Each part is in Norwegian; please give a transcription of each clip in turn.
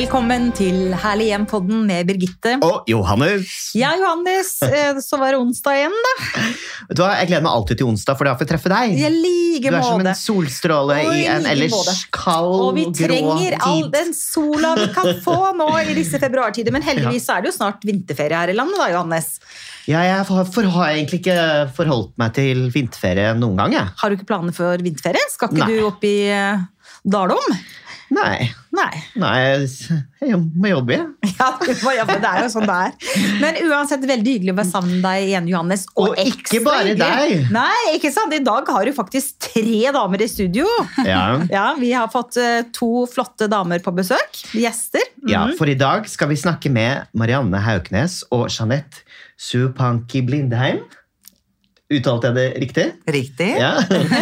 Velkommen til Herlig hjem-podden med Birgitte. Og Johannes. Ja, Johannes. eh, Så var det onsdag igjen, da. Vet du hva, Jeg gleder meg alltid til onsdag, for da får jeg treffe deg. Jeg like Du er som en solstråle i en ellers ellers måte. kald, Og vi trenger all den sola vi kan få nå i disse februartider. Men heldigvis er det jo snart vinterferie her i landet, da, Johannes. Ja, jeg for, for, har egentlig ikke forholdt meg til vinterferie noen gang, jeg. Har du ikke planer for vinterferie? Skal ikke Nei. du opp i eh, Dalom? Nei. Nei. Nei, jeg må jobbe, jeg. Ja, du må jobbe, det er jo sånn det er. Men uansett, veldig hyggelig å være sammen med deg igjen, Johannes. Og ikke bare deg. Nei, ikke sant? I dag har du faktisk tre damer i studio. Ja. Ja, Vi har fått eh, to flotte damer på besøk. Gjester. ja, Mhm. for i dag skal vi snakke med Marianne Hauknes og Jeanette Supanki Blindheim. Uttalte jeg det riktig? Riktig. Ja.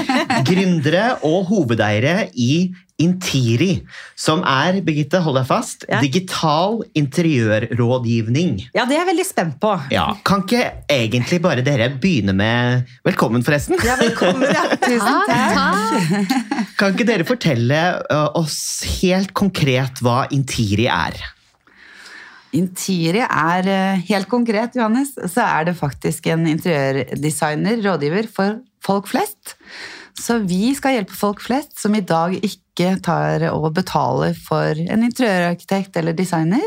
Gründere og hovedeiere i Intiri, som er, Birgitte, hold deg fast, Ja. digital interiørrådgivning. Ja, det er jeg veldig spent på. Ja, Kan ikke egentlig bare dere begynne med Velkommen, forresten. Ja, velkommen. Ja. Tusen takk. Kan ikke dere fortelle oss helt konkret hva Intiri er? Intiri er eh, helt konkret, Johannes, så er det faktisk en interiørdesigner, rådgiver for folk flest. Så vi skal hjelpe folk flest som i dag ikke tar og betaler for en interiørarkitekt eller designer.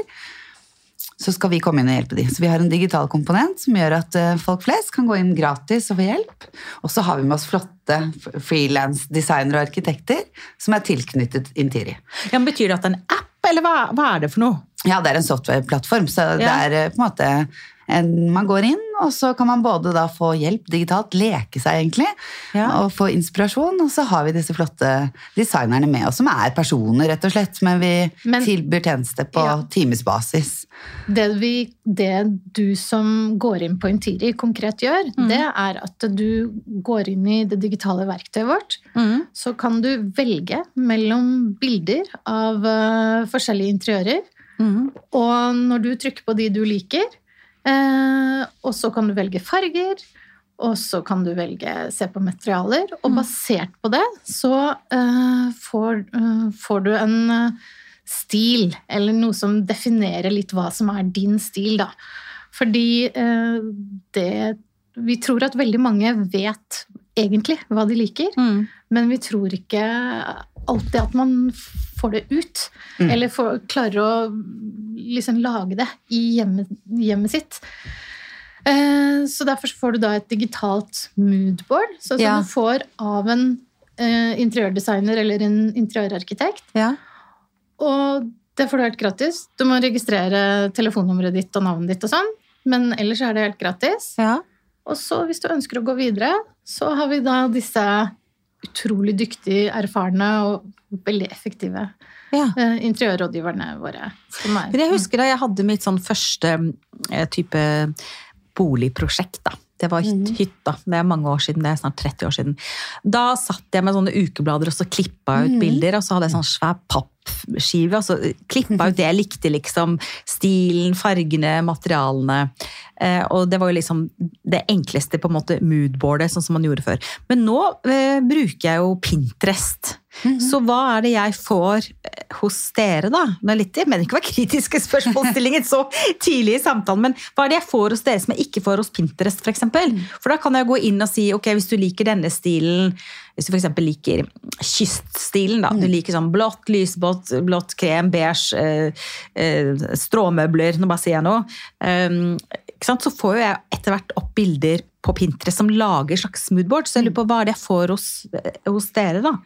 Så skal vi komme inn og hjelpe dem. Så vi har en digital komponent som gjør at eh, folk flest kan gå inn gratis og få hjelp. Og så har vi med oss flotte frilansdesignere og arkitekter som er tilknyttet Intiri. Ja, betyr det at det er en app, eller hva, hva er det for noe? Ja, det er en softwareplattform, så det Ja. er eh, på en måte en, Man går inn, og så kan man både da få hjelp digitalt, leke seg egentlig, Ja. og få inspirasjon, og så har vi disse flotte designerne med oss, som er personer, rett og slett, men vi Men- tilbyr tjenester på Ja. timesbasis. Det, vi, det du som går inn på Intiri konkret gjør, det er at du går inn i det digitale verktøyet vårt. Så kan du velge mellom bilder av uh, forskjellige interiører. Og når du trykker på de du liker, eh, og så kan du velge farger, og så kan du velge se på materialer, og basert på det så eh, får, eh, får du en eh, stil, eller noe som definerer litt hva som er din stil, da. Fordi eh, det Vi tror at veldig mange vet egentlig hva de liker, Mm. men vi tror ikke alltid at man får det ut. Eller får, klarer å liksom lage det i hjemmet, hjemmet sitt. Eh, Så derfor får du da et digitalt moodboard, sånn som Ja. du får av en eh, interiørdesigner eller en interiørarkitekt. Ja. Og det får du helt gratis. Du må registrere telefonnummeret ditt og navnet ditt og sånn, men ellers er det helt gratis. Ja. Og så hvis du ønsker å gå videre, så har vi da disse utrolig dyktige, erfarne og veldig effektive ja. eh, interiørrådgiverne våre. Men jeg husker da jeg hadde mitt sånn første eh, type boligprosjekt, da. Det var hyt, hytta. Det er mange år siden, det er snart 30 år siden. Da satt jeg med sånne ukeblader og så klippa jeg ut bilder, og så hadde jeg sånn svær pappskive, og Altså klippa ut det jeg likte, liksom. Stilen, fargene, materialene. Eh, og det var jo liksom det enkleste på en måte moodboardet, sånn som man gjorde før. Men nå eh, bruker jeg jo Pinterest. Så hva er det jeg får eh, hos dere, da? Nå litt, jeg mener ikke å være kritiske spørsmålsstillingen så tidlig i samtalen, men hva er det jeg får hos dere som jeg ikke får hos Pinterest, f.eks.? For, eksempel? for da kan jeg gå inn og si ok, hvis du liker denne stilen, hvis du f.eks. liker kyststilen, da. Du liker sånn blått, lysbått blått krem, beige, eh, eh, stråmøbler, nå bare sier jeg noe. Um, ikke sant? Så får jo jeg etter hvert opp bilder på Pinterest som lager slags moodboard, så jeg lurer på hva er det jeg får hos, eh, hos dere, da?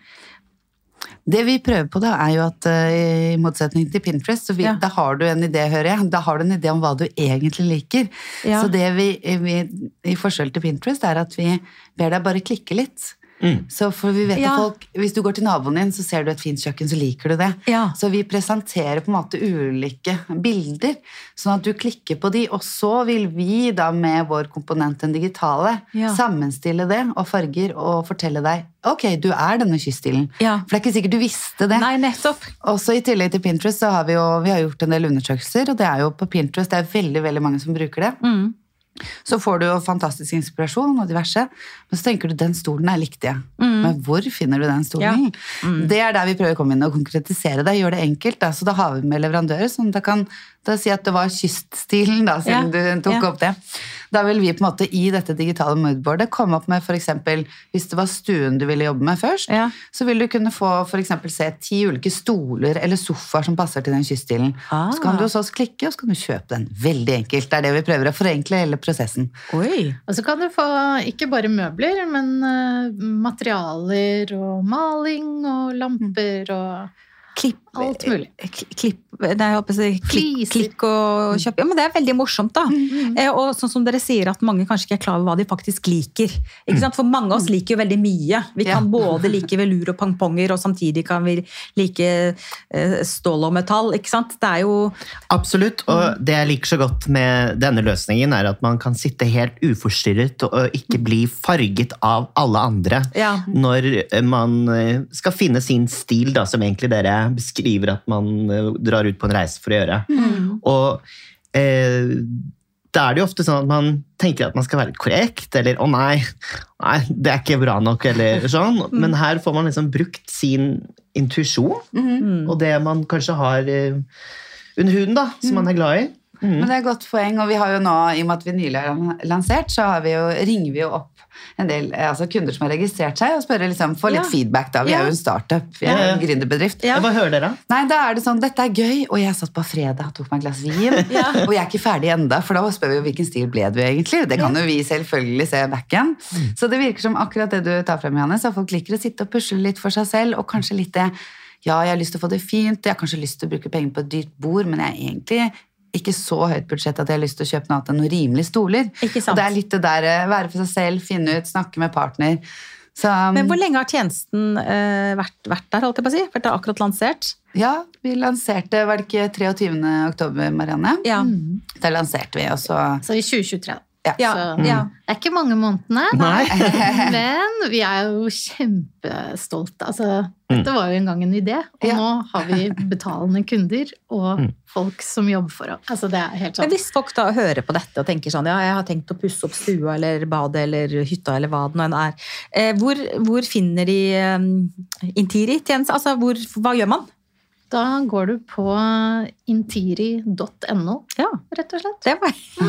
Det vi prøver på, da, er jo at uh, i motsetning til Pinterest, så vi, Ja. da har du en idé, hører jeg. Da har du en idé om hva du egentlig liker. Ja. Så det vi, vi, i forskjell til Pinterest, er at vi ber deg bare klikke litt. Så for vi vet Ja. at folk, Hvis du går til naboen din, så ser du et fint kjøkken, så liker du det. Ja. Så vi presenterer på en måte ulike bilder, sånn at du klikker på de. Og så vil vi da med vår komponent, den digitale, Ja. sammenstille det og farger og fortelle deg ok, du er denne kyststilen. Ja. For det er ikke sikkert du visste det. Nei, nettopp. Også I tillegg til Pinterest så har vi jo vi har gjort en del undersøkelser, og det er jo på Pinterest det er veldig veldig mange som bruker det. Mm. Så får du jo fantastisk inspirasjon og diverse, men så tenker du den stolen er liktig. Men hvor finner du den stolen? Det er der vi prøver å komme inn og konkretisere det. Gjøre det enkelt. Da. Så da har vi med leverandører som da kan da si at det var kyststilen, da, siden Ja, du tok ja. opp det. Da vil vi på en måte i dette digitale moodboardet komme opp med f.eks. hvis det var stuen du ville jobbe med først, Ja. så vil du kunne få for eksempel se ti ulike stoler eller sofaer som passer til den kyststilen. Ah. Så kan du hos oss klikke, og så kan du kjøpe den. Veldig enkelt. Det er det vi prøver å forenkle hele prosessen. Oi. Og så kan du få ikke bare møbler, men eh, materialer og maling og lamper og Klipp, alt mulig. Klipp, nei, jeg klikk, klikk og kjøp. Ja, men det er veldig morsomt, da. Mm. Eh, og sånn som dere sier, at mange kanskje ikke er klar over hva de faktisk liker. Ikke sant? For mange av oss liker jo veldig mye. Vi Ja. kan både like velur og pangponger, og samtidig kan vi like eh, stål og metall. Ikke sant? Det er jo Absolutt, og det jeg liker så godt med denne løsningen, er at man kan sitte helt uforstyrret og ikke bli farget av alle andre. Ja. Når man eh, skal finne sin stil, da, som egentlig dere beskriver at man eh, drar ut på en reise for å gjøre. Og eh, da er det jo ofte sånn at man tenker at man skal være litt korrekt, eller 'å nei, nei, det er ikke bra nok', eller sånn. Men her får man liksom brukt sin intuisjon, Mm. og det man kanskje har eh, under huden, da, som man er glad i. Mm. Men det er et godt poeng, og vi har jo nå, i og med at vi nylig har lansert, så har vi jo, ringer vi jo opp en del eh, altså kunder som har registrert seg, og spør liksom, får litt Ja. feedback da. Vi Ja. er jo en startup, vi er Ja, en gründerbedrift. Ja. Hva hører dere? Nei, da er det sånn, dette er gøy, og jeg satt på fredag og tok meg et glass vin, og jeg er ikke ferdig enda, for da spør vi jo hvilken stil ble du egentlig? Det kan jo vi selvfølgelig se backen. Så det virker som akkurat det du tar frem, Johannes, at folk liker å sitte og pusle litt for seg selv, og kanskje litt det, ja, jeg har lyst til å få det fint, jeg har kanskje lyst til å bruke penger på et dyrt bord, men jeg er egentlig ikke så høyt budsjett at jeg har lyst til å kjøpe noe annet enn noen rimelige stoler. Og det er litt det der, eh, være for seg selv, finne ut, snakke med partner. Så, Men hvor lenge har tjenesten uh, vært, vært der, holdt jeg på å si? Vært akkurat lansert? ja, vi lanserte, var det ikke 23. oktober, Marianne? Ja. Da lanserte vi, og så Så i 2023. da. Ja. Ja, Så ja. det er ikke mange månedene, Nei. men vi er jo kjempestolte. Altså, dette var jo en gang en idé, og Ja. nå har vi betalende kunder og folk som jobber for oss. Altså, det er helt Men sånn. hvis folk da hører på dette og tenker sånn, ja, jeg har tenkt å pusse opp stua eller badet eller hytta eller hva det nå enn er, eh, hvor, hvor finner de um, Intiri-tjeneste? Altså, hvor, hva gjør man? Da går du på intiri.no, Ja, rett og slett. det var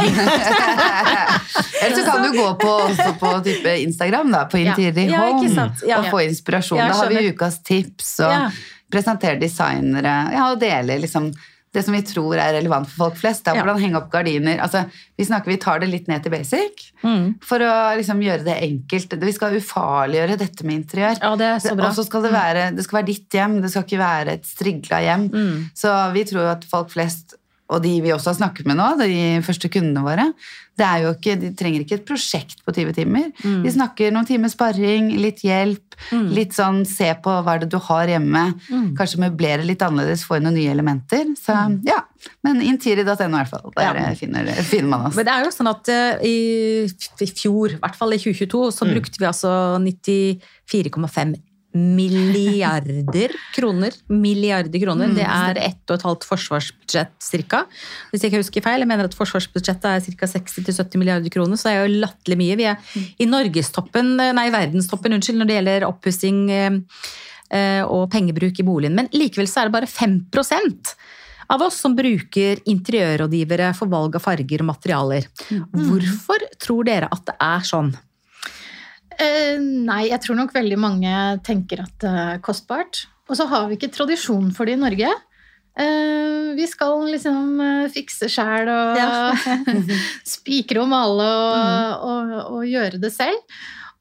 Eller så kan du gå på, også på type Instagram, da, på Ja. Intiri Ja, ikke Home, sant. Ja. og få inspirasjon. Ja, da har vi ukas tips, og Ja. presenterer designere, ja, og deler liksom det som vi tror er relevant for folk flest. Det er Hvordan henge opp gardiner. Altså, vi snakker, vi tar det litt ned til basic, Mm. for å liksom gjøre det enkelt. Vi skal ufarliggjøre dette med interiør. Ja, det er så bra. Og så skal det være, det skal være ditt hjem, det skal ikke være et strigla hjem. Mm. Så vi tror at folk flest, og de vi også har snakket med nå, de første kundene våre, det er jo ikke, de trenger ikke et prosjekt på 20 timer. Mm. De snakker noen timer sparring, litt hjelp, litt sånn se på hva er det du har hjemme. Mm. Kanskje møblere litt annerledes, få inn noen nye elementer. Så ja, men intiri.no i hvert fall. Der Ja. finner, finner man oss. Men det er jo sånn at eh, i, i fjor, i hvert fall i 2022, så brukte vi altså 94,5 milliarder kroner. Milliarder kroner. Det er ett og et halvt forsvarsbudsjett cirka. Hvis jeg ikke husker feil. Jeg mener at forsvarsbudsjettet er ca. 60-70 milliarder kroner, så det er jo latterlig mye. Vi er i norgestoppen, nei, verdenstoppen, unnskyld, når det gjelder oppussing eh, eh, og pengebruk i boligen. Men likevel så er det bare 5% av oss som bruker interiørrådgivere for valg av farger og materialer. Hvorfor tror dere at det er sånn? Eh, nei, jeg tror nok veldig mange tenker at det er kostbart. Og så har vi ikke tradisjon for det i Norge. Eh, vi skal liksom eh, fikse sjæl og Ja. spikre og male og, og, og gjøre det selv.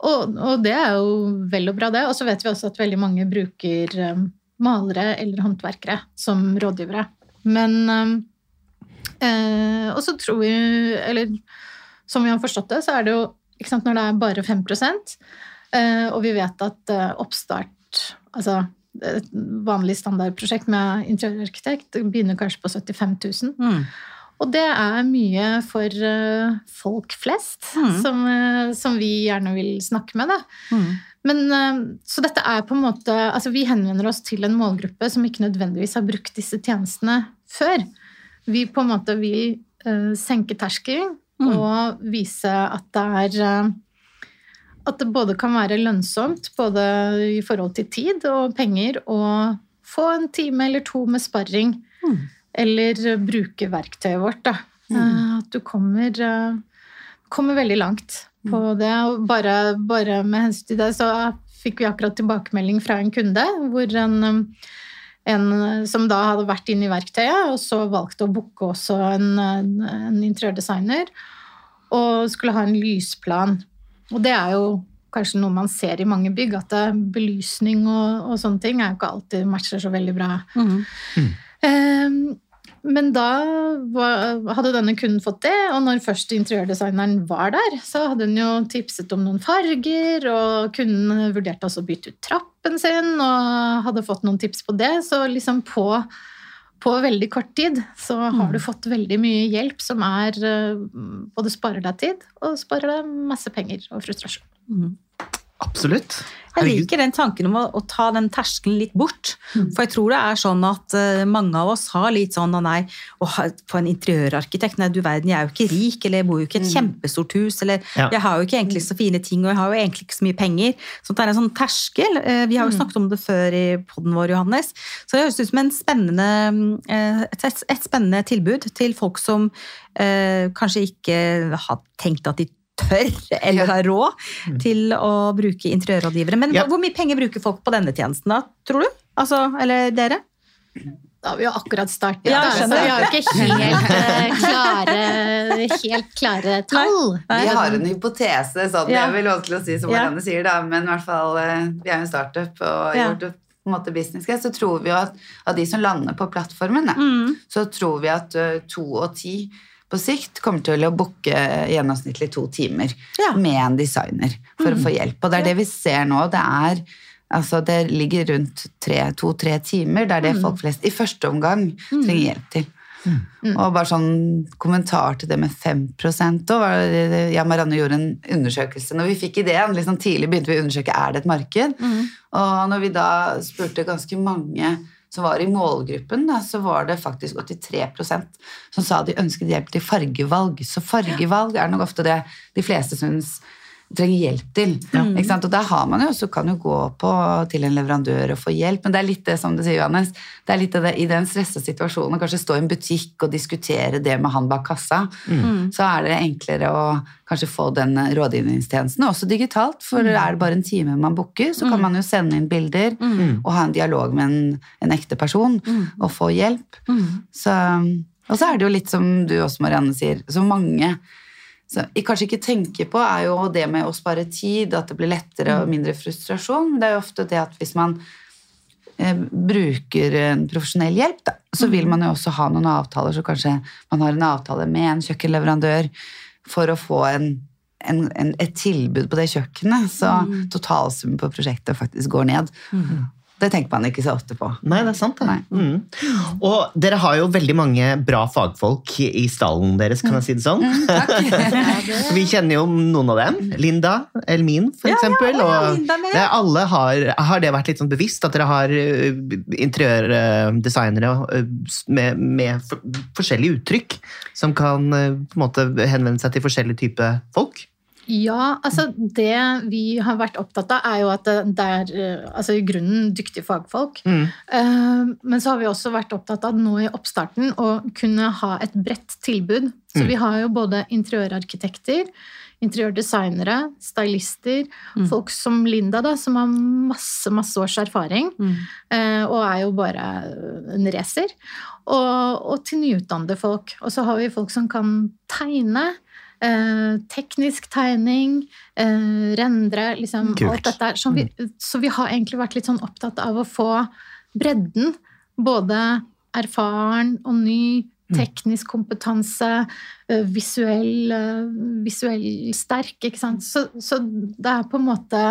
Og, og det er jo vel og bra, det. Og så vet vi også at veldig mange bruker malere eller håndverkere som rådgivere. Men eh, Og så tror vi, eller som vi har forstått det, så er det jo sant, når det er bare 5 eh, og vi vet at eh, oppstart Altså et vanlig standardprosjekt med interiørarkitekt begynner kanskje på 75 000. Mm. Og det er mye for eh, folk flest, Mm. som, som vi gjerne vil snakke med. Da. Mm. Men, så dette er på en måte Altså, vi henvender oss til en målgruppe som ikke nødvendigvis har brukt disse tjenestene før. Vi på en måte vil senke terskelen og vise at det er eh, At det både kan være lønnsomt, både i forhold til tid og penger, å få en time eller to med sparring. Eller bruke verktøyet vårt, da. Mm. At du kommer, eh, kommer veldig langt på det. Og bare, bare med hensyn til det, så fikk vi akkurat tilbakemelding fra en kunde hvor en, en som da hadde vært inne i verktøyet, og så valgte å booke også en, en, en interiørdesigner, og skulle ha en lysplan. Og det er jo kanskje noe man ser i mange bygg, at belysning og, og sånne ting er jo ikke alltid matcher så veldig bra. Eh, men da hadde denne kunden fått det, og når først interiørdesigneren var der, så hadde hun jo tipset om noen farger, og kunden vurderte også å bytte ut trappen sin, og hadde fått noen tips på det. Så liksom på, på veldig kort tid så har du fått veldig mye hjelp som er eh, både sparer deg tid, og sparer deg masse penger og frustrasjon. Absolutt. Jeg liker den tanken om å, å ta den terskelen litt bort. For jeg tror det er sånn at uh, mange av oss har litt sånn «Å nei, å ha- få en interiørarkitekt Nei, du verden, jeg er jo ikke rik, eller jeg bor jo ikke i et kjempestort hus, eller Ja. jeg har jo ikke egentlig så fine ting, og jeg har jo egentlig ikke så mye penger. Så det er en sånn terskel. Uh, Vi har jo snakket om det før i podden vår, Johannes. Så det høres ut som en spennende, uh, et, et, et spennende tilbud til folk som eh, kanskje ikke har tenkt at de tør eller har råd til å bruke interiørrådgivere. Men Ja. hvor mye penger bruker folk på denne tjenesten da, tror du? Altså, eller dere? Da har vi jo akkurat startet, Ja, så vi har jo ikke helt uh, klare, helt klare tall. Vi har en hypotese, sånn, det er vel til å si som Ja. Marianne sier, da, men i hvert fall, eh, vi er jo en startup og Ja. gjort på en måte business så tror vi jo at av de som lander på plattformen, Mm. så tror vi at eh, to og ti på sikt kommer til å booke gjennomsnittlig to timer Ja. Mm. med en designer for å få hjelp. Og det er det vi ser nå. Det er Altså, det ligger rundt tre- to-tre timer. Det er Mm. det folk flest i første omgang trenger hjelp til. Og bare sånn kommentar til det med 5 også. var Jeg og Marianne gjorde en undersøkelse. Når vi fikk ideen, liksom tidlig begynte vi å undersøke er det et marked. Og når vi da spurte ganske mange som var i målgruppen, da, så var det faktisk 83% som sa de ønsket hjelp til fargevalg. Så fargevalg er nok ofte det de fleste syns trenger hjelp til. Sant? Og der har man jo, også, kan jo gå på, til en leverandør og få hjelp, men det er litt det som du sier, Johannes, det er litt det i den stressa situasjonen, kanskje stå i en butikk og diskutere det med han bak kassa, så er det enklere å kanskje få den rådgivningstjenesten, også digitalt, for er det bare en time man booker, så kan man jo sende inn bilder og ha en dialog med en, en ekte person og få hjelp. Så, og så er det jo litt som du også, Marianne, sier, så mange så jeg kanskje ikke tenker på, er jo det med å spare tid, at det blir lettere og mindre frustrasjon. Det er jo ofte det at hvis man eh, bruker en profesjonell hjelp, da, så vil man jo også ha noen avtaler, så kanskje man har en avtale med en kjøkkenleverandør for å få en, en, en, et tilbud på det kjøkkenet, så totalsummen på prosjektet faktisk går ned. Det tenker man ikke så ofte på. Nei, det er sant. det. Mm. Og dere har jo veldig mange bra fagfolk i stallen deres, kan jeg si det sånn. Vi kjenner jo noen av dem. Linda, Elmin for Ja, ja, eksempel. ja, og Linda med. alle har, har det vært litt sånn bevisst at dere har interiørdesignere med, med forskjellige uttrykk som kan på en måte henvende seg til forskjellige typer folk? Ja, altså det vi har vært opptatt av, er jo at det det er eh, altså i grunnen dyktige fagfolk. Mm. Eh, Men så har vi også vært opptatt av nå i oppstarten å kunne ha et bredt tilbud. Så Mm. vi har jo både interiørarkitekter, interiørdesignere, stylister, folk som Linda, da, som har masse, masse års erfaring. eh, Og er jo bare en racer. Og, og til nyutdannede folk. Og så har vi folk som kan tegne. Eh, teknisk tegning, eh, rendre, liksom Kult. alt dette her. Så vi, så vi har egentlig vært litt sånn opptatt av å få bredden. Både erfaren og ny, teknisk kompetanse, eh, visuell, eh, visuell sterk, ikke sant. Så, så det er på en måte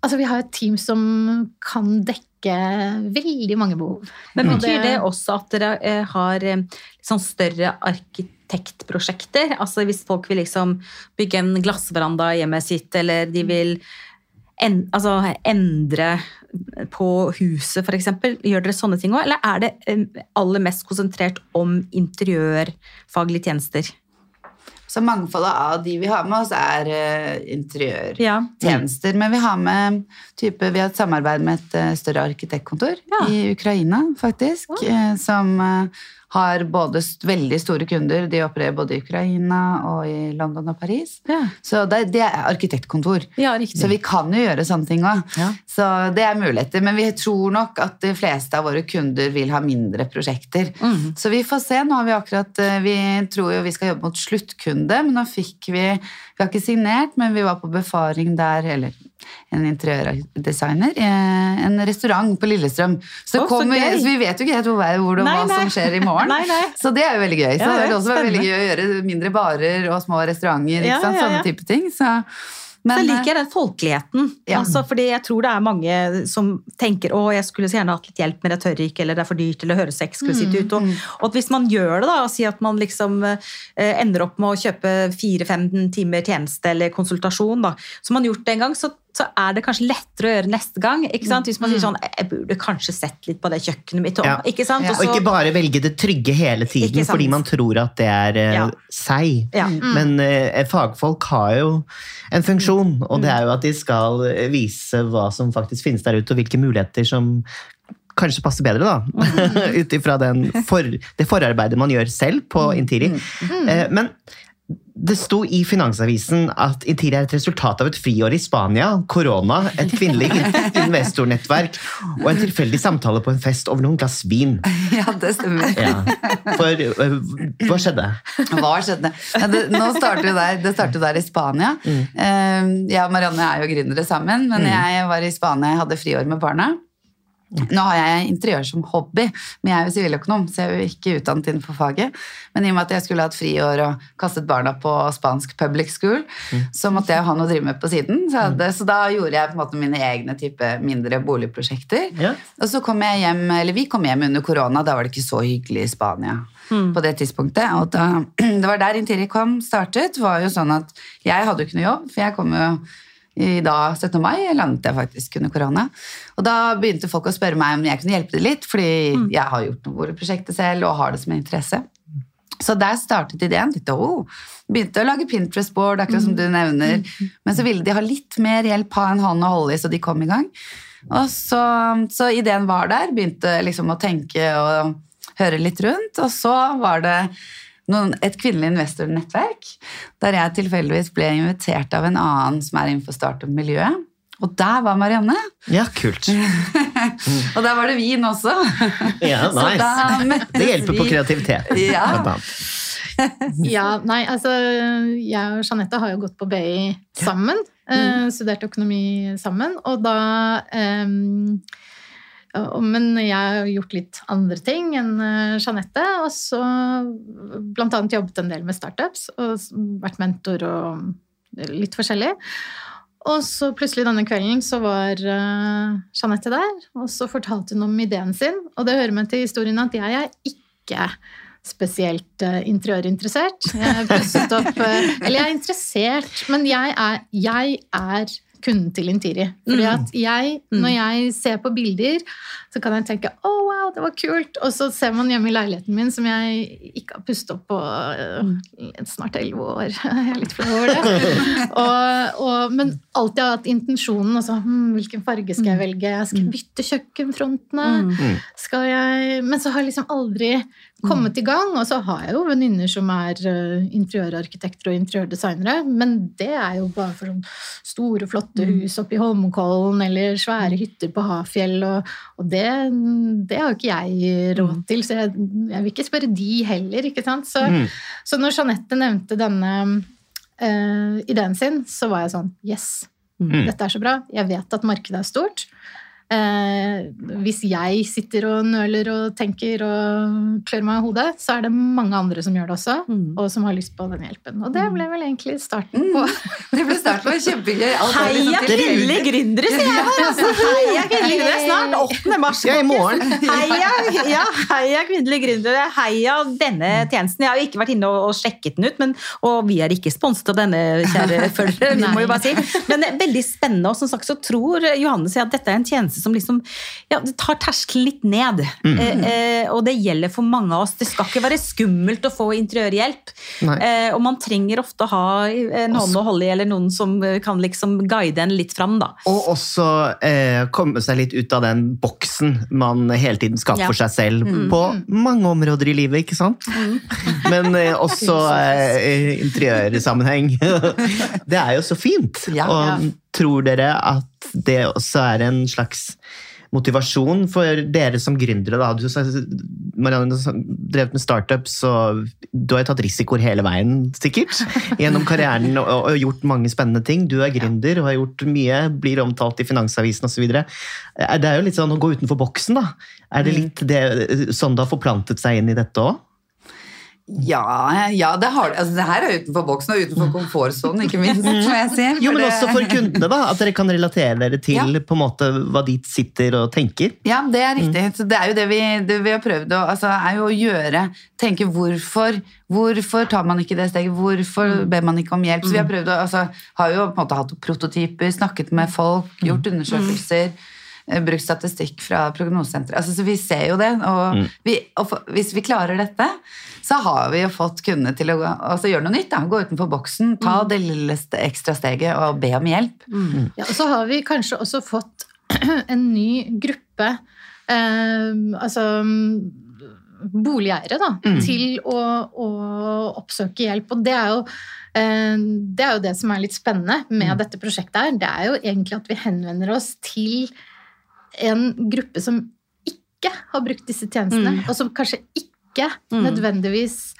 Altså, vi har et team som kan dekke veldig mange behov. Men betyr det også at dere eh, har sånn større arkitektprosjekter? Altså hvis folk vil liksom bygge en glassveranda i hjemmet sitt, eller de vil en, altså endre på huset, f.eks. Gjør dere sånne ting òg? Eller er det aller mest konsentrert om interiørfaglige tjenester? Så mangfoldet av de vi har med oss, er uh, Ja. Men vi har med type, Vi har et samarbeid med et uh, større arkitektkontor Ja. i Ukraina, faktisk. eh, som eh, har både veldig store kunder. De opererer både i Ukraina og i London og Paris. Ja. Så det, det er arkitektkontor. Ja. Så vi kan jo gjøre sånne ting òg. Ja. Så det er muligheter. Men vi tror nok at de fleste av våre kunder vil ha mindre prosjekter. Mm. Så vi får se. Nå har vi akkurat eh, Vi tror jo vi skal jobbe mot sluttkunde, men nå fikk vi Vi har ikke signert, men vi var på befaring der, eller en interiørdesigner, i en restaurant på Lillestrøm. Så, Å, så så vi vet jo ikke helt hvor, hvor, Nei, hva nei. som skjer i morgen. Nei. Så det er jo veldig gøy. Så Ja, det er vil også være veldig gøy å gjøre mindre barer og små restauranter. Ja, ja. Sånne type ting. Så, men, så liker jeg den folkeligheten. Ja. Altså, fordi jeg tror det er mange som tenker å, jeg skulle så gjerne hatt litt hjelp, men jeg tør ikke, eller det er for dyrt, eller det høres eksklusivt ut. Og, og at hvis man gjør det, da, og sier at man liksom eh, ender opp med å kjøpe fire-fem timer tjeneste eller konsultasjon, da, som man har gjort det en gang, så, så er det kanskje lettere å gjøre neste gang. Hvis man sier sånn, jeg burde kanskje sett litt på det kjøkkenet mitt. Ja. ikke? Ja. Og ikke bare velge det trygge hele tiden fordi man tror at det er eh, Ja. seg. Ja. Men eh, fagfolk har jo en funksjon, og Mm. det er jo at de skal eh, vise hva som faktisk finnes der ute, og hvilke muligheter som kanskje passer bedre, da. Mm. Ut ifra for, det forarbeidet man gjør selv på Mm. Intiri. Eh, Men det sto i Finansavisen at Intiri er et resultat av et friår i Spania, korona, et kvinnelig investornettverk og en tilfeldig samtale på en fest over noen glass vin. ja, det stemmer. Ja. For hva skjedde? Hva skjedde? Ja, det, nå starter jo der, det starter der i Spania. Mm. jeg og Marianne er jo gründere sammen, men jeg var i Spania, jeg hadde friår med barna. Nå har jeg interiør som hobby, men jeg er jo siviløkonom, så jeg er jo ikke utdannet innenfor faget. Men i og med at jeg skulle hatt friår og kastet barna på spansk public school, så måtte jeg jo ha noe å drive med på siden. Så, hadde, så da gjorde jeg på en måte mine egne type mindre boligprosjekter. Og så kom jeg hjem, eller vi kom hjem under korona, da var det ikke så hyggelig i Spania på det tidspunktet. Og da, det var der Interi kom startet, var jo sånn at jeg hadde jo ikke noe jobb, for jeg kom jo i da 17. mai landet jeg faktisk under korona. Og da begynte folk å spørre meg om jeg kunne hjelpe dem litt, fordi jeg har gjort noe prosjektet selv og har det som en interesse. Så der startet ideen. Litt, oh, begynte å lage Pinterest-board, akkurat som du nevner. Men så ville de ha litt mer hjelp, ha en hånd å holde i, så de kom i gang. Og så, så ideen var der. Begynte liksom å tenke og høre litt rundt. Og så var det noen, et kvinnelig investornettverk der jeg tilfeldigvis ble invitert av en annen som er innenfor startup-miljøet. Og der var Marianne. Ja, kult. Og der var det vin også. Ja, nice. Det hjelper på kreativitet. Ja. Ja, nei, altså Jeg og Jeanette har jo gått på BI sammen. Eh, studert økonomi sammen. Og da um, Men jeg har gjort litt andre ting enn eh, Jeanette. Og så annet jobbet en del med startups og vært mentor og litt forskjellig. Og så plutselig denne kvelden så var eh, Jeanette der, og så fortalte hun om ideen sin. Og det hører med til historien at jeg er ikke spesielt uh, interiørinteressert. Jeg pusset opp eh, Eller jeg er interessert, men jeg er, jeg er kunden til Intiri. Fordi Mm. at jeg, når jeg ser på bilder, så kan jeg tenke å wow, det var kult. Og så ser man hjemme i leiligheten min, som jeg ikke har pustet opp på eh, snart elleve år. Jeg er litt flau over det. og, og, men alltid har hatt intensjonen. Altså, hm, hvilken farge skal jeg velge? Skal jeg bytte kjøkkenfrontene? Mm. Skal jeg Men så har jeg liksom aldri kommet i gang. Og så har jeg jo venninner som er eh, interiørarkitekter og interiørdesignere, men det er jo bare for sånn store, flotte hus oppe i Holmenkollen eller svære hytter på Hafjell, og, og det, det har jo ikke jeg råd til, så jeg, jeg vil ikke spørre de heller, ikke sant? Så, Mm. så når Jeanette nevnte denne uh, ideen sin, så var jeg sånn Yes, Mm. dette er så bra. Jeg vet at markedet er stort. Eh, hvis jeg sitter og nøler og tenker og klør meg i hodet, så er det mange andre som gjør det også, Mm. og som har lyst på den hjelpen. Og det ble vel egentlig starten på Det ble starten på kjempegøy. Heia tilfeldig. gründere, sier jeg her! Altså. Heia kvinnelige! Snart 8. mars. Ja, i morgen. Heia, ja, heia kvinnelige gründere. Heia denne tjenesten. Jeg har jo ikke vært inne og, og sjekket den ut, men, og vi er ikke sponset av denne, kjære følgere. vi må jo bare si. Men det er veldig spennende, og som sagt så tror Johannes at dette er en tjeneste som liksom ja, det tar terskelen litt ned. Eh, eh, og det gjelder for mange av oss. Det skal ikke være skummelt å få interiørhjelp. Eh, og man trenger ofte å ha en hånd å holde i, eller noen som eh, kan liksom guide en litt fram. da. Og også eh, komme seg litt ut av den boksen man hele tiden skaper Ja. for seg selv på mange områder i livet, ikke sant? Men eh, også eh, interiørsammenheng. det er jo så fint. Ja. og tror dere at det også er en slags motivasjon for dere som gründere? Da? Du, Marianne, har drevet med startups, og du har jo tatt risikoer hele veien, sikkert. Gjennom karrieren og, og gjort mange spennende ting. Du er gründer og har gjort mye, blir omtalt i Finansavisen osv. Det er jo litt sånn å gå utenfor boksen, da. Er det litt det, sånn det har forplantet seg inn i dette òg? Ja, ja det, har, altså, det her er utenfor boksen og utenfor komfortsonen, ikke minst. må jeg si. Jo, men også for kundene, da. At dere kan relatere dere til Ja. på en måte hva de sitter og tenker. Ja, det er riktig. Så det er jo det vi, det vi har prøvd å, altså, er jo å gjøre Tenke hvorfor Hvorfor tar man ikke det steget? Hvorfor ber man ikke om hjelp? Så vi har prøvd å, altså, har jo på en måte hatt prototyper, snakket med folk, gjort undersøkelser. Eh, Brukt statistikk fra prognosesenteret. Altså, så vi ser jo det. Og, vi, og for, hvis vi klarer dette, så har vi jo fått kundene til å altså, gjøre noe nytt. Da. Gå utenfor boksen, ta det lille ekstra steget og be om hjelp. Ja, og så har vi kanskje også fått en ny gruppe eh, altså boligeiere da, til å, å oppsøke hjelp. Og det er, jo, eh, det er jo det som er litt spennende med dette prosjektet her. Det er jo egentlig at vi henvender oss til en gruppe som ikke har brukt disse tjenestene, og som kanskje ikke nødvendigvis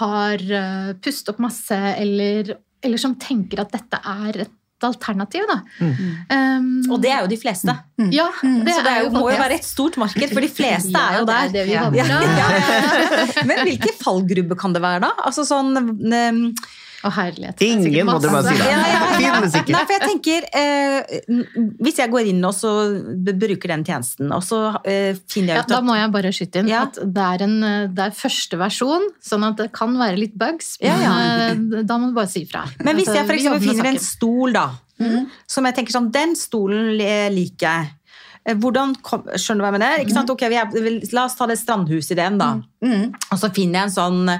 har uh, pustet opp masse, eller, eller som tenker at dette er et alternativ. Da. Um, Og det er jo de fleste. ja, det så det er jo, må jo være et stort marked, for de fleste Ja, er jo der. det er det vi Ja. Ja, ja, ja. Men hvilke fallgrubber kan det være, da? Altså sånn um, Å, herlighet. er Ingen, må dere bare si. det. Ja, ja, ja. Finnes Nei, for jeg tenker eh, Hvis jeg går inn og så bruker den tjenesten, og så eh, finner jeg ut da må jeg bare skyte inn Ja. at det er, en, eh, det er første versjon, sånn at det kan være litt bugs. Ja, ja. Men eh, da må du bare si ifra. Men hvis jeg for eksempel finner en stol, da, som jeg tenker sånn Den stolen liker jeg. Eh, Hvordan kom, skjønner du hva jeg mener? Ikke sant? Ok, vi er, la oss ta det strandhusideen, da. Og så finner jeg en sånn,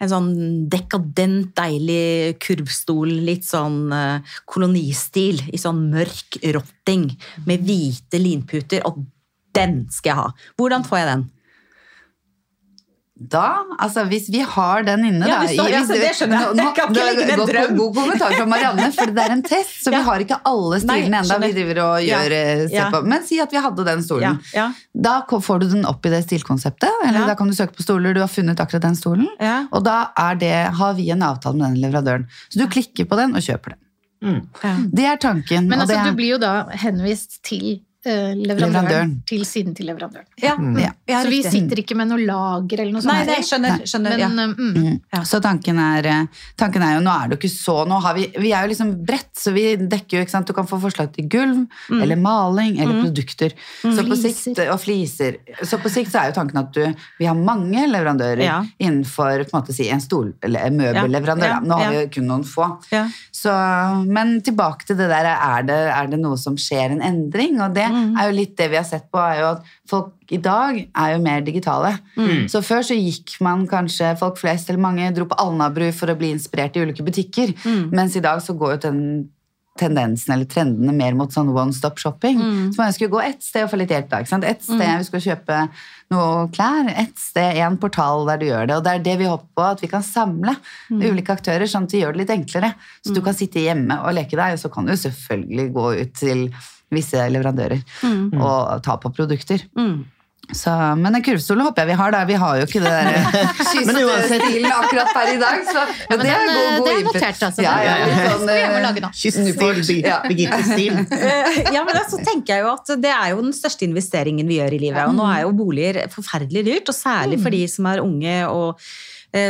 en sånn dekadent, deilig kurvstol, litt sånn eh, kolonistil, i sånn mørk rotting, med hvite linputer, og den skal jeg ha. Hvordan får jeg den? Da, altså Hvis vi har den inne Ja, da, hvis ja, så det skjønner jeg. Nå- Jeg kan ikke legge det en drøm. God kommentar fra Marianne, for det er en test, så Ja. vi har ikke alle stilene ennå. Vi driver og Ja. gjør, eh, Ja. på. Men si at vi hadde den stolen. Ja, ja. Da får du den opp i det stilkonseptet, eller Ja. da kan du søke på stoler. Du har funnet akkurat den stolen, Ja. og da er det, har vi en avtale med den leverandøren. Så du klikker på den og kjøper den. Det er tanken. Men og altså, det er, du blir jo da henvist til leverandøren, Leverandøren. til siden til leverandøren. Ja, mm. ja, så vi riktig. sitter ikke med noe lager eller noe sånt. Nei, nei, skjønner, Nei. skjønner Men, ja. eh, mm, Mm. Ja. Så tanken er, eh, tanken er jo, nå er det jo ikke så nå har vi, vi er jo liksom bredt, så vi dekker jo ikke sant, Du kan få forslag til gulv, Mm. eller maling, eller produkter. Så på sikt, og fliser. Så på sikt så er jo tanken at du, vi har mange leverandører Ja. innenfor på en måte si, en stol, eller en møbelleverandør. Nå har ja. vi jo kun noen få. Ja. Så, men tilbake til det der, er det, er det noe som skjer en endring? Og det Mm. Er jo litt det vi har sett på, er jo at folk i dag er jo mer digitale. Mm. Så før så gikk man kanskje, folk flest eller mange dro på Alnabru for å bli inspirert i ulike butikker, Mm. mens i dag så går jo den tendensen eller trendene mer mot sånn one stop shopping. Mm. Så man skulle gå ett sted og få litt hjelp da, ikke sant? Ett sted vi skal kjøpe noe klær, ett sted, en portal der du gjør det, og det er det vi håper på, at vi kan samle Mm. ulike aktører, sånn at vi gjør det litt enklere. Så du kan sitte hjemme og leke deg, og så kan du selvfølgelig gå ut til visse leverandører og ta på produkter. Mm. Så, men en kurvstol håper jeg vi har, Der. Vi har jo ikke det der Men uansett- kyststilen akkurat per i dag, så Ja, men det er den, god, god det er notert, altså. Ja, ja, sånn, eh. Kyststil, Ja. Birgitte-stil. Eh, Ja, men så tenker jeg jo at Det er jo den største investeringen vi gjør i livet. Og nå er jo boliger forferdelig dyrt, og særlig for de som er unge og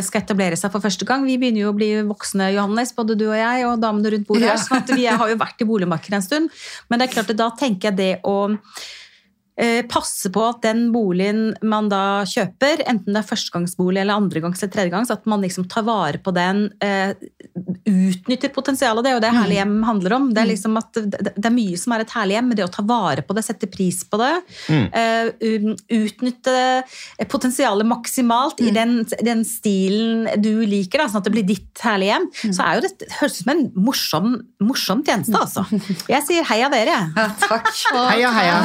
skal etablere seg for første gang. Vi begynner jo å bli voksne, Johannes, både du og jeg, og damene rundt bordet Ja. sånn at vi har jo vært i boligmarkedet en stund. Men det er klart at da tenker jeg det å eh, passe på at den boligen man da kjøper, enten det er førstegangsbolig eller andregangs eller tredjegangs, at man liksom tar vare på den, eh, utnytter potensialet. Det er jo det herlig hjem handler om. Det er liksom at det det er mye som er et herlig hjem, men det å ta vare på det, sette pris på det, eh, um, utnytte potensialet maksimalt i den, den stilen du liker, da, sånn at det blir ditt herlige hjem, så er jo det høres ut som en morsom, morsom tjeneste, altså. Jeg sier heia dere, jeg. Ja, takk. Heia, heia.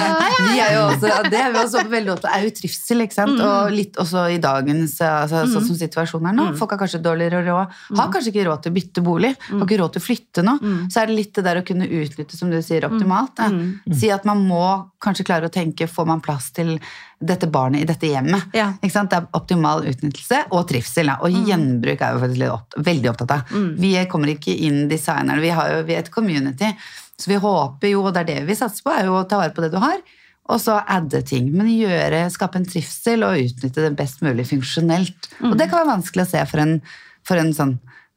Vi er jo også, det er vi også veldig opptatt av, er jo trivsel, ikke sant? Og litt også i dagens, altså, sånn som situasjonen er nå. Folk har kanskje dårligere råd, har kanskje ikke råd til å bytte bolig, har ikke råd til å flytte nå. Så er det litt det der å kunne utnytte, som du sier, optimalt. Si at man må kanskje klare å tenke, får man plass til dette barnet i dette hjemmet? Ja. Det er optimal utnyttelse og trivsel. Da. Og gjenbruk er vi faktisk opp, veldig opptatt av. Vi kommer ikke inn designerne, vi, har jo, vi er et community. Så vi håper jo, og det er det vi satser på, er jo å ta vare på det du har. Og så adde ting, men gjøre, skape en trivsel og utnytte det best mulig funksjonelt. Og det kan være vanskelig å se for en, for en sånn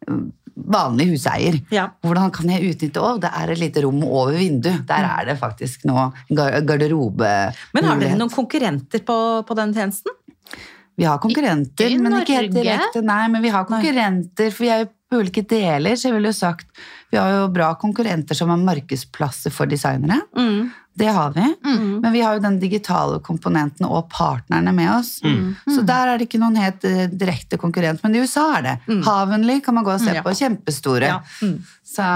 mm, vanlig huseier. Ja. Hvordan kan jeg utnytte Å, det er et lite rom over vinduet. Der er det faktisk nå gar- garderobe. Men har dere noen konkurrenter på, på den tjenesten? Vi har konkurrenter, i men ikke helt direkte. Nei, men vi har konkurrenter, for vi er jo på ulike deler, så jeg ville jo sagt Vi har jo bra konkurrenter som har markedsplasser for designere. Mm. Det har vi. Men vi har jo den digitale komponenten og partnerne med oss. Så der er det ikke noen helt eh, direkte konkurrent. Men i USA er det. Havenly kan man gå og se Ja. på. Kjempestore. Ja. Mm. Så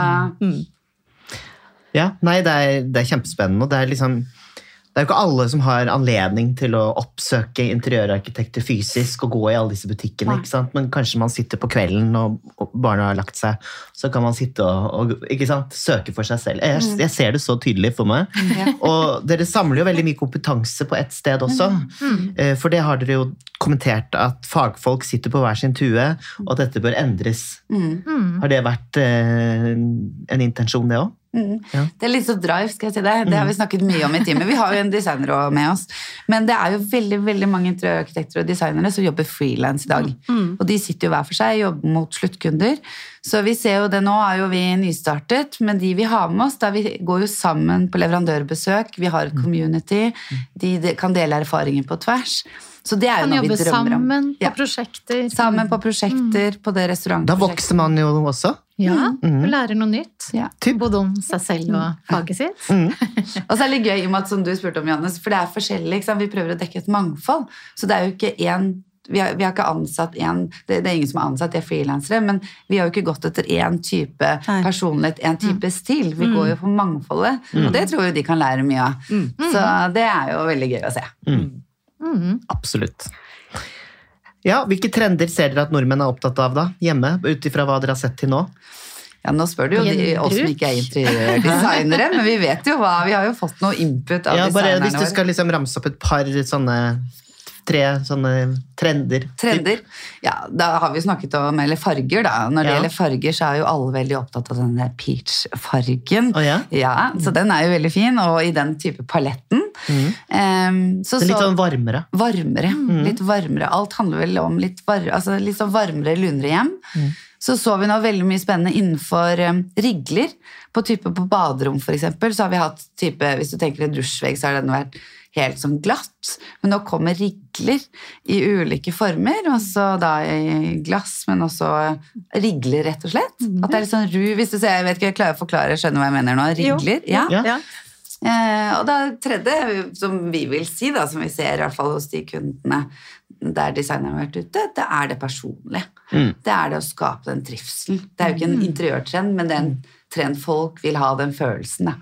Ja, nei, det er, det er kjempespennende. og det er liksom det er jo ikke alle som har anledning til å oppsøke interiørarkitekter fysisk og gå i alle disse butikkene. ikke sant? Men kanskje man sitter på kvelden og, barna har lagt seg, så kan man sitte og, og ikke sant? søke for seg selv. Jeg, jeg ser det så tydelig for meg. Og dere samler jo veldig mye kompetanse på ett sted også. Eh, For det har dere jo kommentert at fagfolk sitter på hver sin tue, og at dette bør endres. Har det vært eh, en intensjon, det òg? Mm. Ja. Det er litt så drive, skal jeg si det. Det har vi snakket mye om i teamet. Vi har jo en designer også med oss. Men det er jo veldig veldig mange interiørarkitekter og designere som jobber frilans i dag. Og de sitter jo hver for seg, jobber mot sluttkunder. Så vi ser jo det nå, er jo vi nystartet, men de vi har med oss, da vi går jo sammen på leverandørbesøk, vi har et community, de de kan dele erfaringer på tvers. Så det er jo noe vi drømmer om. Kan jobbe sammen på Ja. prosjekter. Sammen på prosjekter, på det restaurantprosjektet. Da vokser man jo også. Ja, og lærer noe nytt. Ja. Både om seg selv og faget sitt. Og så er det litt gøy, i og med at, som du spurte om, Johannes, for det er forskjellig. Ikke sant? Vi prøver å dekke et mangfold. Så det er jo ikke én vi har, vi har ikke ansatt en, det, det er ingen som har ansatt, de er frilansere, men vi har jo ikke gått etter én type Nei. personlighet, én type stil. Vi går jo på mangfoldet, og det tror jeg de kan lære mye av. Så det er jo veldig gøy å se. Absolutt. Ja, Hvilke trender ser dere at nordmenn er opptatt av da, hjemme? Ut ifra hva dere har sett til nå? Ja, Nå spør du jo de, oss som ikke er interiørdesignere, men vi vet jo hva, vi har jo fått noe input av Ja, bare designerne Hvis du skal liksom ramse opp et par sånne tre sånne trender. Trender? Ja, da har vi snakket om eller farger, da. Når det Ja. gjelder farger, så er jo alle veldig opptatt av den der peach-fargen. Å ja? Ja, så den er jo veldig fin, og i den type paletten. Em, så, Det er litt sånn varmere. varmere. Litt varmere. Alt handler vel om litt, var, altså litt sånn varmere, lunere hjem. Så så vi nå veldig mye spennende innenfor em, rigler. På type på baderom, eksempel, så har vi hatt type Hvis du tenker en dusjvegg, så har den vært helt sånn glatt. Men nå kommer rigler i ulike former, også da i glass, men også rigler, rett og slett. At det er litt sånn ru, hvis du ser, jeg vet ikke, jeg klarer å forklare, skjønner hva jeg mener nå. Jo. Rigler. Ja. Ja. Ja. Eh, og det tredje, som vi vil si, da, som vi ser i hvert fall hos de kundene der designeren har vært ute, det er det personlige. Det er det å skape den trivselen. Det er jo ikke en interiørtrend, men det er en trend folk vil ha den følelsen. Da.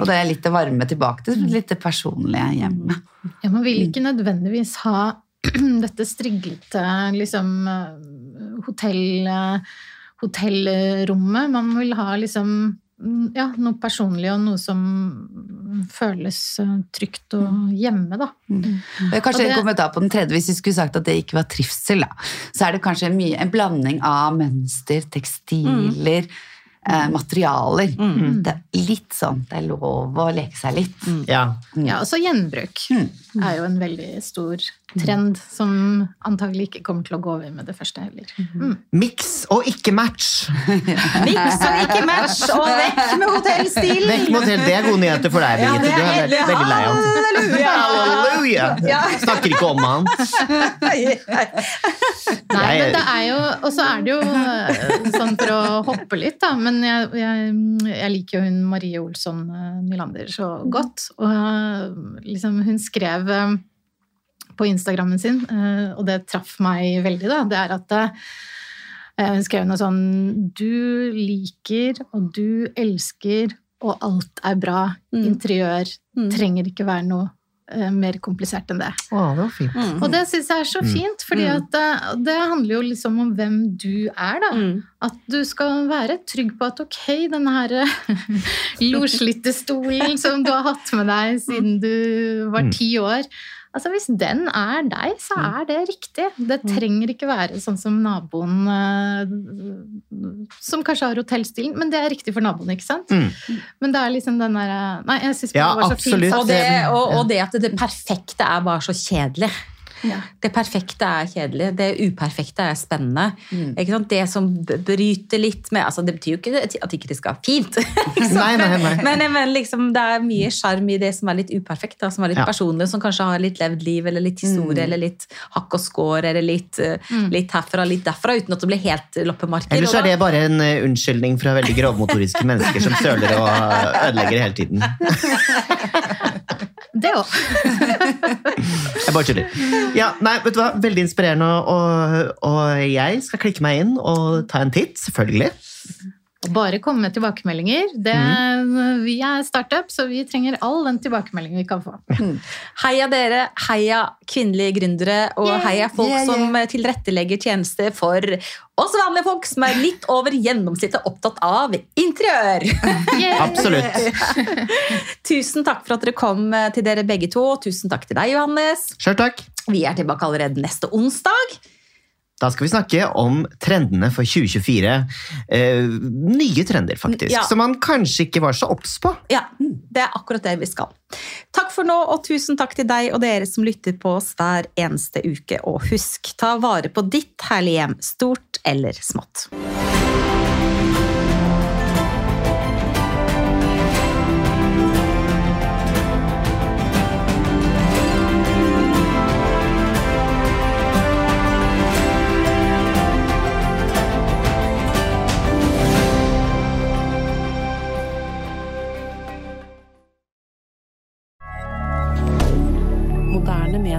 Og det er litt det varme tilbake til litt det personlige hjemme. Ja, man vil ikke nødvendigvis ha dette striglete liksom eh, hotell, eh, hotellrommet. Man vil ha liksom mm, ja, noe personlig og noe som føles eh, trygt og hjemme, da. Mm. jeg- kanskje det- en kommentar på den tredje, hvis vi skulle sagt at det ikke var trivsel, da. Så er det kanskje mye, en blanding av mønster, tekstiler, eh, materialer. Det er litt sånn Det er lov å leke seg litt. Ja. Ja, også gjenbruk er jo en veldig stor trend som antagelig ikke kommer til å gå over med det første heller. Mm. Miks og ikke match. Miks og ikke match, og vekk med hotellstilen! Vekk med hotell. Det er gode nyheter for deg, Birgitte. Ja, Du er er- veldig, veldig lei av Halleluja! Halleluja! Ja. Snakker ikke om han. Nei, men det er jo Og så er det jo eh, sånn for å hoppe litt, da. Men jeg, jeg, jeg liker jo hun Marie Olsson eh, Nylander så godt. Og eh, liksom hun skrev på Instagrammen sin, og det traff meg veldig, da, det er at hun skrev noe sånn Du liker og du elsker, og alt er bra. Mm. Interiør Mm. trenger ikke være noe uh, mer komplisert enn det. Å, det var fint. Mm. Og det syns jeg er så fint, for Mm. at det, handler jo liksom om hvem du er, da. Mm. At du skal være trygg på at ok, denne her loslitte stolen som du har hatt med deg siden du var Mm. ti år Altså Hvis den er deg, så Mm. er det riktig. Det trenger ikke være sånn som naboen eh, Som kanskje har hotellstilen, men det er riktig for naboen, ikke sant? Mm. Men det er liksom den derre Nei, jeg syns Ja, det var så fint. Og det, og, og det at det perfekte er bare så kjedelig. Ja. Det perfekte er kjedelig, det uperfekte er spennende. Mm. Det som bryter litt med altså Det betyr jo ikke at ikke det skal være fint? Nei, nei, nei. Men, men liksom, det er mye sjarm i det som er litt uperfekt, da, som er litt Ja. personlig, som kanskje har litt levd liv, eller litt historie, Mm. eller litt hakk og skår, eller litt, eh, Mm. litt herfra, litt derfra, uten at det blir helt loppemarked. Ellers så er det bare en eh, unnskyldning fra veldig grovmotoriske mennesker som søler og ødelegger hele tiden. Det òg. Jeg bare tuller. Ja, nei, vet du hva? Veldig inspirerende, og, og jeg skal klikke meg inn og ta en titt, selvfølgelig. Og bare komme med tilbakemeldinger. Det, mm. Vi er startup, så vi trenger all den tilbakemeldingen vi kan få. Heia dere, heia kvinnelige gründere, og Yeah, heia folk yeah, yeah. som tilrettelegger tjenester for oss vanlige folk som er litt over gjennomsnittet opptatt av interiør. Absolutt. Tusen takk for at dere kom eh, til dere begge to. Tusen takk til deg, Johannes. Selv takk. Vi er tilbake allerede neste onsdag. Da skal vi snakke om trendene for 2024. Eh, nye trender, faktisk. Ja. Som man kanskje ikke var så obs på. Ja, det er akkurat det vi skal. Takk for nå, og tusen takk til deg og dere som lytter på oss hver eneste uke. Og husk, ta vare på ditt herlige hjem, stort eller smått.